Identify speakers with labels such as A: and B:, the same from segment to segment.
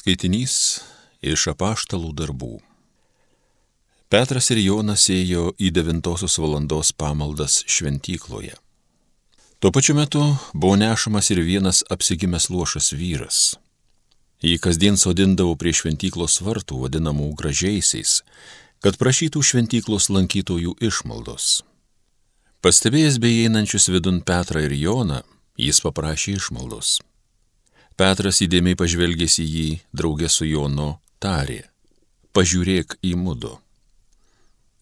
A: Skaitinys iš apaštalų darbų. Petras ir Jonas ėjo į devintosios valandos pamaldas šventykloje. Tuo pačiu metu buvo nešamas ir vienas apsigimęs lošas vyras. Jį kasdien sodindavo prie šventyklos vartų, vadinamų gražiaisiais, kad prašytų šventyklos lankytojų išmaldos. Pastebėjęs beeinančius vidun Petrą ir Joną, jis paprašė išmaldos. Petras įdėmiai pažvelgęs į jį, draugė su Jonu, tarė, pažiūrėk į mudu.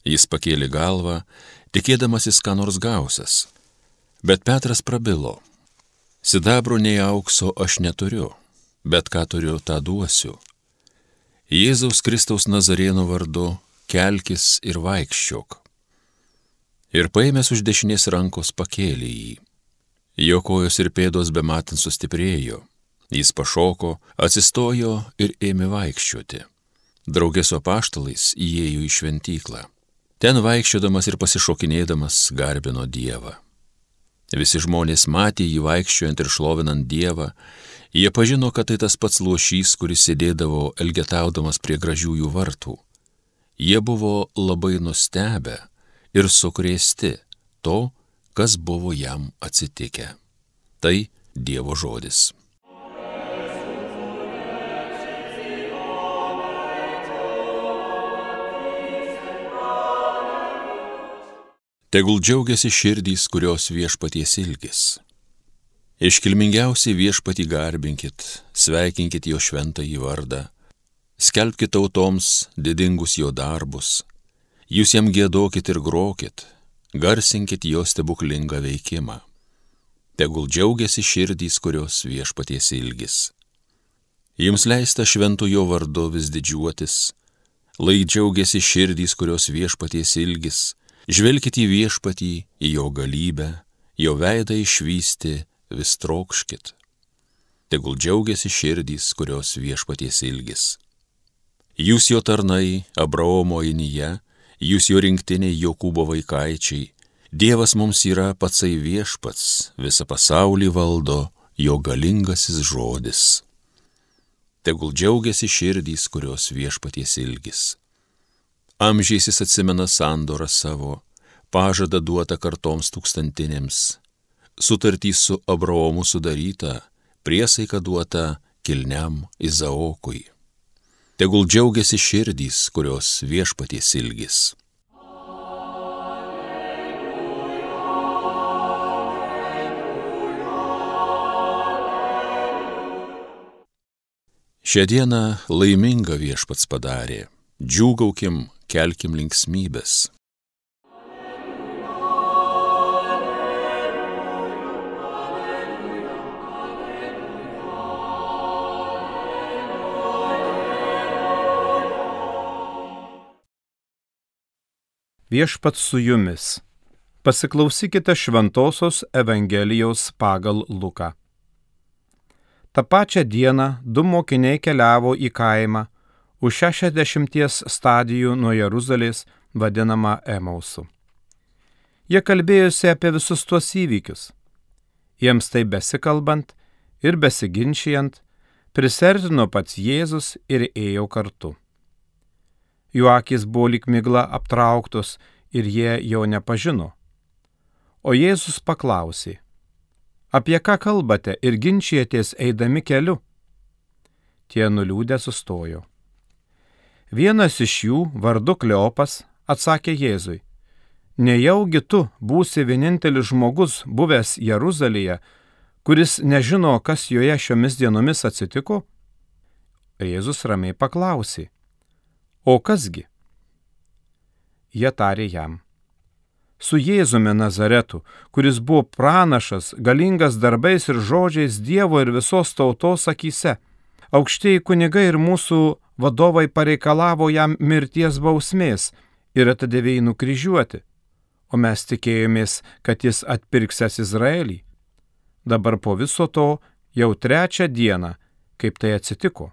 A: Jis pakėlė galvą, tikėdamasis, ką nors gausias. Bet Petras prabilo, sidabro nei aukso aš neturiu, bet ką turiu, tą duosiu. Jėzaus Kristaus Nazarėno vardu kelkis ir vaikščiok. Ir paėmęs už dešinės rankos pakėlė jį. Jo kojos ir pėdos bematant sustiprėjo Jis pašoko, atsistojo ir ėmė vaikščioti. Draugė su apaštalais įėjo į šventyklą. Ten vaikščiodamas ir pasišokinėdamas garbino Dievą. Visi žmonės matė jį vaikščiojant ir šlovinant Dievą, jie pažino, kad tai tas pats lošys, kuris sėdėdavo elgetaudamas prie gražiųjų vartų. Jie buvo labai nustebę ir sukrėsti to, kas buvo jam atsitikę. Tai Dievo žodis. Tegul džiaugiasi širdys, kurios viešpaties ilgis. Iškilmingiausiai viešpatį garbinkit, sveikinkit jo šventąjį vardą, skelbkite tautoms didingus jo darbus, jūs jam gėdokit ir grokit, garsinkit jo stebuklingą veikimą. Tegul džiaugiasi širdys, kurios viešpaties ilgis. Jums leista šventų jo vardu vis didžiuotis, lai džiaugiasi širdys, kurios viešpaties ilgis, Žvelkit į viešpatį, į jo galybę, jo veidą išvysti, vis trokškit. Tegul džiaugiasi širdys, kurios viešpaties ilgis. Jūs jo tarnai, Abraomo inyje, jūs jo rinktiniai Jokūbo vaikaičiai, Dievas mums yra patsai viešpats, visą pasaulį valdo jo galingasis žodis. Tegul džiaugiasi širdys, kurios viešpaties ilgis. Amžiais jis atsimena sandorą savo, pažada duota kartoms tūkstantinėms, sutartį su Abraomu sudaryta, priesaika duota kilniam Izaokui. Tegul džiaugiasi širdys, kurios viešpaties ilgis. Šią dieną laiminga viešpats padarė, džiūgaukim kelkim linksmybės.
B: Viešpat su jumis. Pasiklausykite Šventojios Evangelijos pagal Luką. Ta pačią dieną du mokiniai keliavo į kaimą už 60 stadijų nuo Jeruzalės vadinama Emausu. Jie kalbėjosi apie visus tuos įvykius. Jiems tai besikalbant ir besiginčijant, prisertino pats Jėzus ir ėjo kartu. Jų akis buvo lik migla aptrauktos ir jie jo nepažino. O Jėzus paklausė, apie ką kalbate ir ginčijatės eidami keliu? Tie nuliūdę sustojo. Vienas iš jų, vardu Kleopas, atsakė Jėzui, nejaugi tu būsi vienintelis žmogus buvęs Jeruzalėje, kuris nežino, kas joje šiomis dienomis atsitiko? Jėzus ramiai paklausė, o kasgi? Jie tarė jam. Su Jėzumi Nazaretu, kuris buvo pranašas, galingas darbais ir žodžiais Dievo ir visos tautos akise, aukštieji kunigai ir mūsų vadovai pareikalavo jam mirties bausmės ir atidavė jį nukryžiuoti, o mes tikėjomės, kad jis atpirksęs Izraelį. Dabar po viso to jau trečią dieną, kaip tai atsitiko.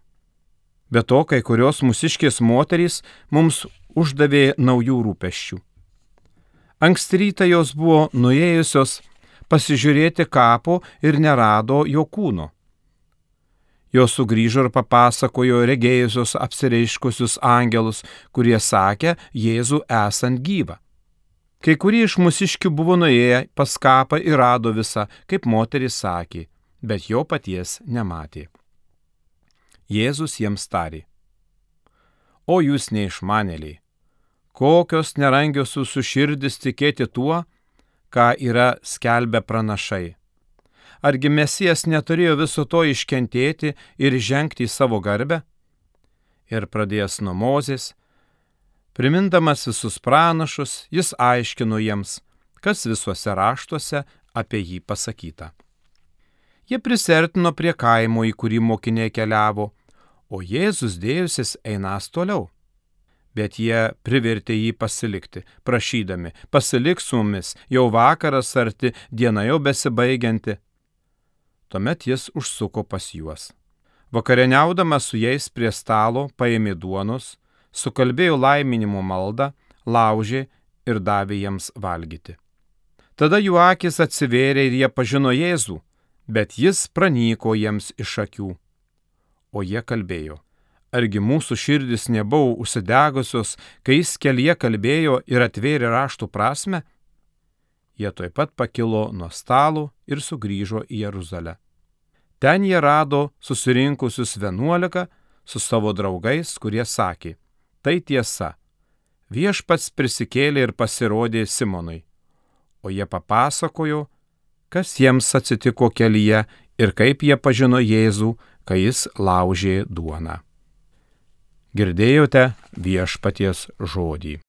B: Be to, kai kurios mūsiškės moterys mums uždavė naujų rūpeščių. Anksti rytą jos buvo nuėjusios pasižiūrėti kapo ir nerado jo kūno. Jos sugrįžo ir papasakojo regėjusius apsireiškusius angelus, kurie sakė Jėzų esant gyvą. Kai kurie iš mūsiškių buvo nuėję pas kapą ir rado visą, kaip moteris sakė, bet jo paties nematė. Jėzus jiems tarė. O jūs neišmanėliai, kokios nerangios jūsų širdis tikėti tuo, ką yra skelbę pranašai Argi Mesijas neturėjo viso to iškentėti ir žengti į savo garbę? Ir pradėjęs nuo Mozės, primindamas visus pranašus, jis aiškino jiems, kas visuose raštuose apie jį pasakyta. Jie prisertino prie kaimo, į kurį mokiniai keliavo, o Jėzus dėjusis einas toliau. Bet jie privertė jį pasilikti, prašydami, pasilik su mumis, jau vakaras arti, diena jau besibaigianti. Tuomet jis užsuko pas juos. Vakarieniaudamas su jais prie stalo paėmė duonos, sukalbėjo laiminimo maldą, laužė ir davė jiems valgyti. Tada jų akis atsivėrė ir jie pažino Jėzų, bet jis pranyko jiems iš akių. O jie kalbėjo, argi mūsų širdis nebuvo užsidegusios, kai jis kelyje kalbėjo ir atvėrė raštų prasme? Jie tuoj pat pakilo nuo stalo ir sugrįžo į Jeruzalę. Ten jie rado susirinkusius vienuolika su savo draugais, kurie sakė, tai tiesa, viešpats prisikėlė ir pasirodė Simonui. O jie papasakojo, kas jiems atsitiko kelyje ir kaip jie pažino Jėzų, kai jis laužė duoną. Girdėjote viešpaties žodį.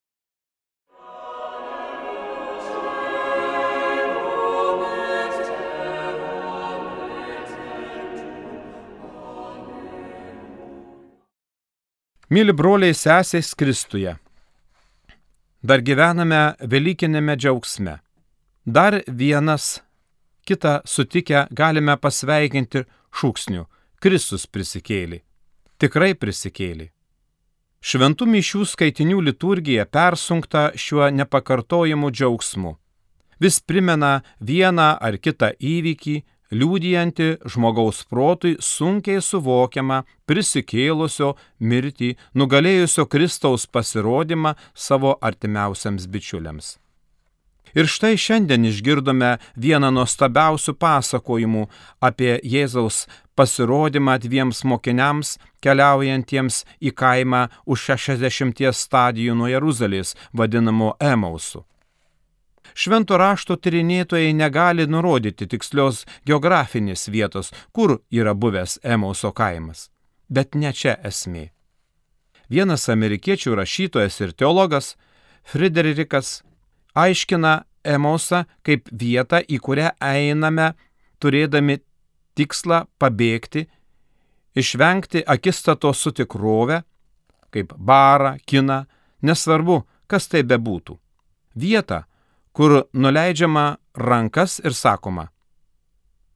B: Mėly broliai sesės Kristuje, dar gyvename Velykinėme džiaugsme. Dar vienas kitą sutikę galime pasveikinti šūksniu - Kristus prisikėlė. Tikrai prisikėlė. Šventų mišių skaitinių liturgija persunkta šiuo nepakartojimu džiaugsmu. Vis primena vieną ar kitą įvykį, liūdijanti žmogaus protui sunkiai suvokiamą prisikėlusio mirtį, nugalėjusio Kristaus pasirodymą savo artimiausiams bičiuliams. Ir štai šiandien išgirdome vieną nuostabiausių pasakojimų apie Jėzaus pasirodymą dviems mokiniams keliaujantiems į kaimą už 60 stadijų nuo Jeruzalės, vadinamo Emausu. Švento rašto tyrinėtojai negali nurodyti tikslios geografinės vietos, kur yra buvęs Emauso kaimas. Bet ne čia esmė. Vienas amerikiečių rašytojas ir teologas, Friderikas, aiškina Emausą kaip vietą, į kurią einame turėdami tikslą pabėgti, išvengti akistato su tikrove, kaip barą, kiną, nesvarbu, kas tai bebūtų. Vieta, kur nuleidžiama rankas ir sakoma,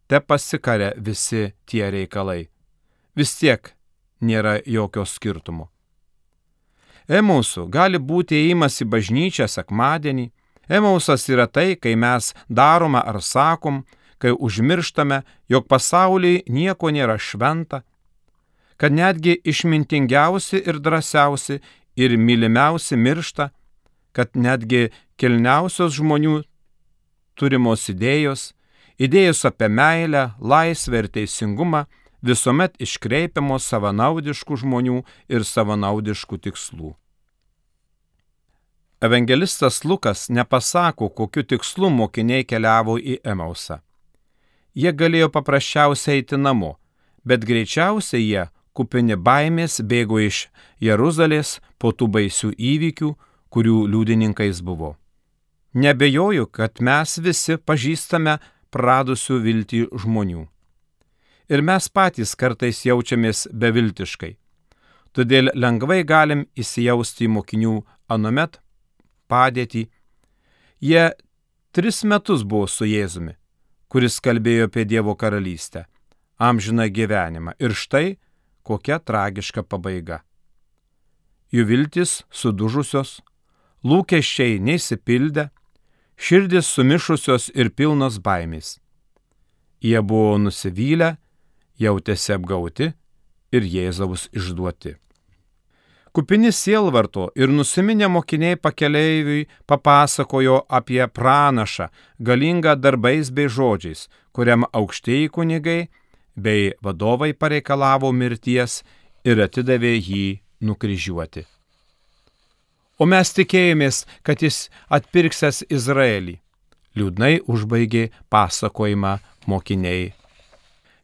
B: te pasikarė visi tie reikalai. Vis tiek nėra jokio skirtumo. Emausų gali būti įimas į bažnyčią sekmadienį. Emausas yra tai, kai mes darome ar sakom, kai užmirštame, jog pasaulyje nieko nėra šventa, kad netgi išmintingiausi ir drąsiausi ir mylimiausi miršta, kad netgi kilniausios žmonių turimos idėjos, idėjos apie meilę, laisvę ir teisingumą visuomet iškreipiamos savanaudiškų žmonių ir savanaudiškų tikslų. Evangelistas Lukas nepasako, kokiu tikslu mokiniai keliavo į Emausą. Jie galėjo paprasčiausiai eiti namo, bet greičiausiai jie, kupini baimės, bėgo iš Jeruzalės po tų baisių įvykių, kurių liudininkais buvo. Nebejoju, kad mes visi pažįstame pradusių viltį žmonių. Ir mes patys kartais jaučiamės beviltiškai. Todėl lengvai galim įsijausti į mokinių anomet padėtį. Jie tris metus buvo su Jėzumi, kuris kalbėjo apie Dievo karalystę, amžiną gyvenimą. Ir štai kokia tragiška pabaiga. Jų viltis sudužusios, lūkesčiai neįsipildę, širdis sumišusios ir pilnos baimės. Jie buvo nusivylę, jautėsi apgauti ir Jėzaus išduoti. Kupini sielvarto ir nusiminę mokiniai pakeleiviui papasakojo apie pranašą, galingą darbais bei žodžiais, kuriam aukštieji kunigai bei vadovai pareikalavo mirties ir atidavė jį nukryžiuoti. O mes tikėjomės, kad jis atpirksęs Izraelį. Liūdnai užbaigė pasakojimą mokiniai.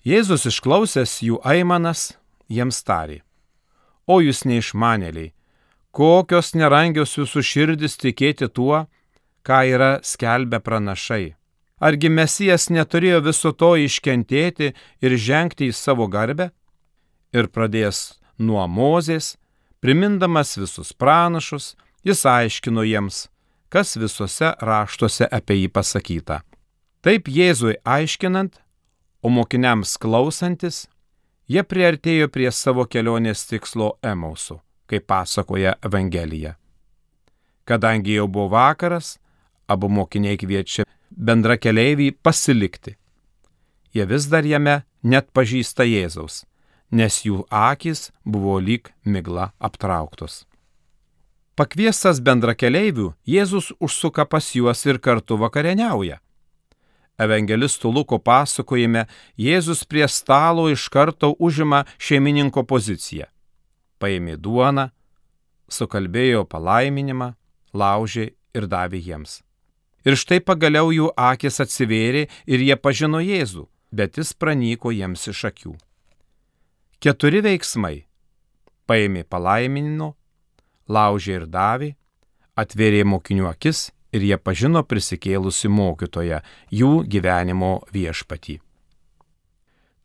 B: Jėzus išklausęs jų aimanas, jiems tarė. O jūs neišmanėliai, kokios nerangios jūsų širdis tikėti tuo, ką yra skelbę pranašai. Argi Mesijas neturėjo viso to iškentėti ir žengti į savo garbę? Ir pradės nuo Mozės, primindamas visus pranašus, jis aiškino jiems, kas visuose raštuose apie jį pasakyta. Taip Jėzui aiškinant, o mokiniams klausantis, Jie priartėjo prie savo kelionės tikslo Emausų, kaip pasakoja Evangelija. Kadangi jau buvo vakaras, abu mokiniai kviečia bendra keliaivį pasilikti. Jie vis dar jame net pažįsta Jėzaus, nes jų akis buvo lyg migla aptrauktos. Pakviestas bendra keliaivių, Jėzus užsuka pas juos ir kartu vakarieniauja. Evangelistų Luko pasakojime Jėzus prie stalo iš karto užima šeimininko poziciją. Paėmė duoną, sukalbėjo palaiminimą, laužė ir davė jiems. Ir štai pagaliau jų akis atsivėrė ir jie pažino Jėzų, bet jis pranyko jiems iš akių. Keturi veiksmai - paėmė palaiminimo, laužė ir davė, atvėrė mokinių akis ir jie pažino prisikėlusi mokytoją, jų gyvenimo viešpatį.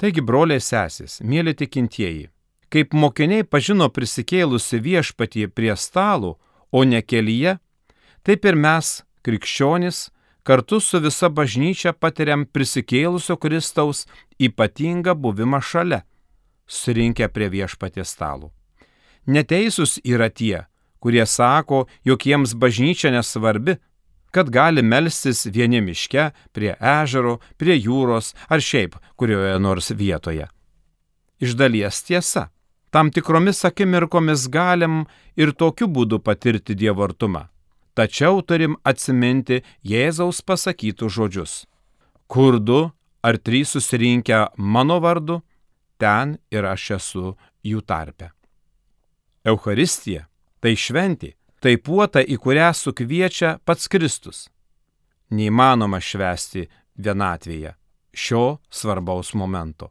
B: Taigi, broliai sesės, mėly tikintieji, kaip mokiniai pažino prisikėlusi viešpatį prie stalo, o ne kelyje, taip ir mes, krikščionis, kartu su visa bažnyčia patiriam prisikėlusio Kristaus ypatingą buvimą šalia, surinkę prie viešpaties stalo. Neteisūs yra tie, kurie sako, jog jiems bažnyčia nesvarbi, kad gali melstis vieni miške, prie ežero, prie jūros ar šiaip kurioje nors vietoje. Iš dalies tiesa. Tam tikromis akimirkomis galim ir tokiu būdu patirti dievartumą. Tačiau turim atsiminti Jėzaus pasakytus žodžius. Kur du ar trys susirinkę mano vardu, ten ir aš esu jų tarpe. Euharistija tai šventė, tai puota, į kurią sukviečia pats Kristus. Neįmanoma švesti vienatvėje šio svarbaus momento.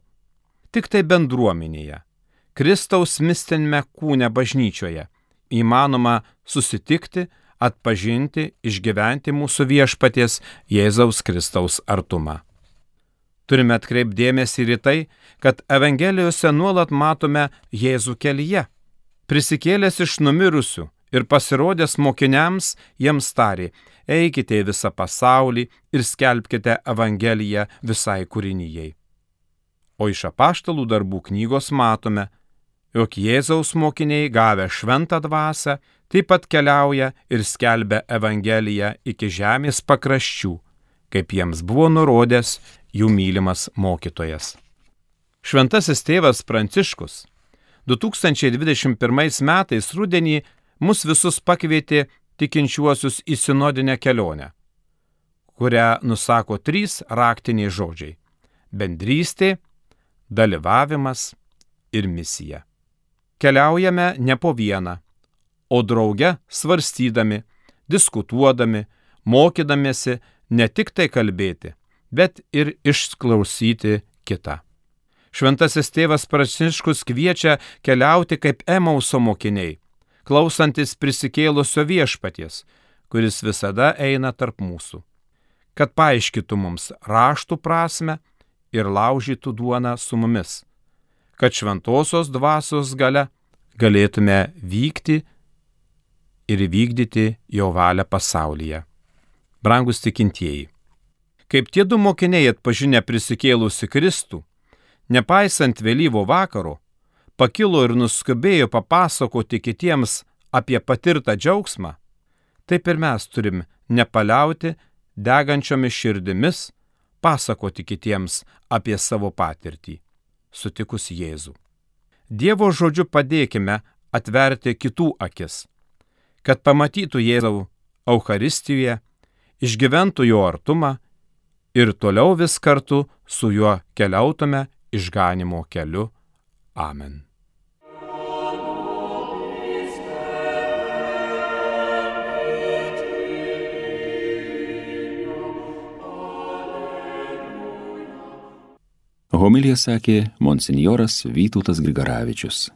B: Tik tai bendruomenėje, Kristaus mistinme kūne bažnyčioje įmanoma susitikti, atpažinti, išgyventi mūsų viešpaties Jėzaus Kristaus artumą. Turime atkreipdėmėsi ir į tai, kad Evangelijose nuolat matome Jėzų kelyje. Prisikėlęs iš numirusių, ir pasirodęs mokiniams jiems tarė, eikite į visą pasaulį ir skelbkite Evangeliją visai kūrinyjei. O iš apaštalų darbų knygos matome, jog Jėzaus mokiniai gavę šventą dvasę taip pat keliauja ir skelbia Evangeliją iki žemės pakraščių, kaip jiems buvo nurodęs jų mylimas mokytojas. Šventasis tėvas Pranciškus 2021 metais rudenį mus visus pakvietė tikinčiuosius į sinodinę kelionę, kurią nusako trys raktiniai žodžiai - bendrystė, dalyvavimas ir misija. Keliaujame ne po vieną, o drauge svarstydami, diskutuodami, mokydamėsi ne tik tai kalbėti, bet ir išklausyti kitą. Šventasis tėvas Pranciškus kviečia keliauti kaip Emauso mokiniai, klausantis prisikėlusio viešpaties, kuris visada eina tarp mūsų, kad paaiškytų mums raštų prasme ir laužytų duoną su mumis, kad šventosios dvasios gale galėtume vykti ir vykdyti jo valią pasaulyje. Brangus tikintieji, kaip tie du mokiniai atpažinę prisikėlusi Kristų, nepaisant vėlyvo vakaro, pakilo ir nuskubėjo papasakoti kitiems apie patirtą džiaugsmą, taip ir mes turim nepaliauti degančiomis širdimis pasakoti kitiems apie savo patirtį, sutikus Jėzų. Dievo žodžiu padėkime atverti kitų akis, kad pamatytų Jėzau Euharistijoje, išgyventų jo artumą ir toliau vis kartu su juo keliautume išganimo keliu. Amen.
A: Homilija sakė monsinjoras Vytautas Grigaravičius.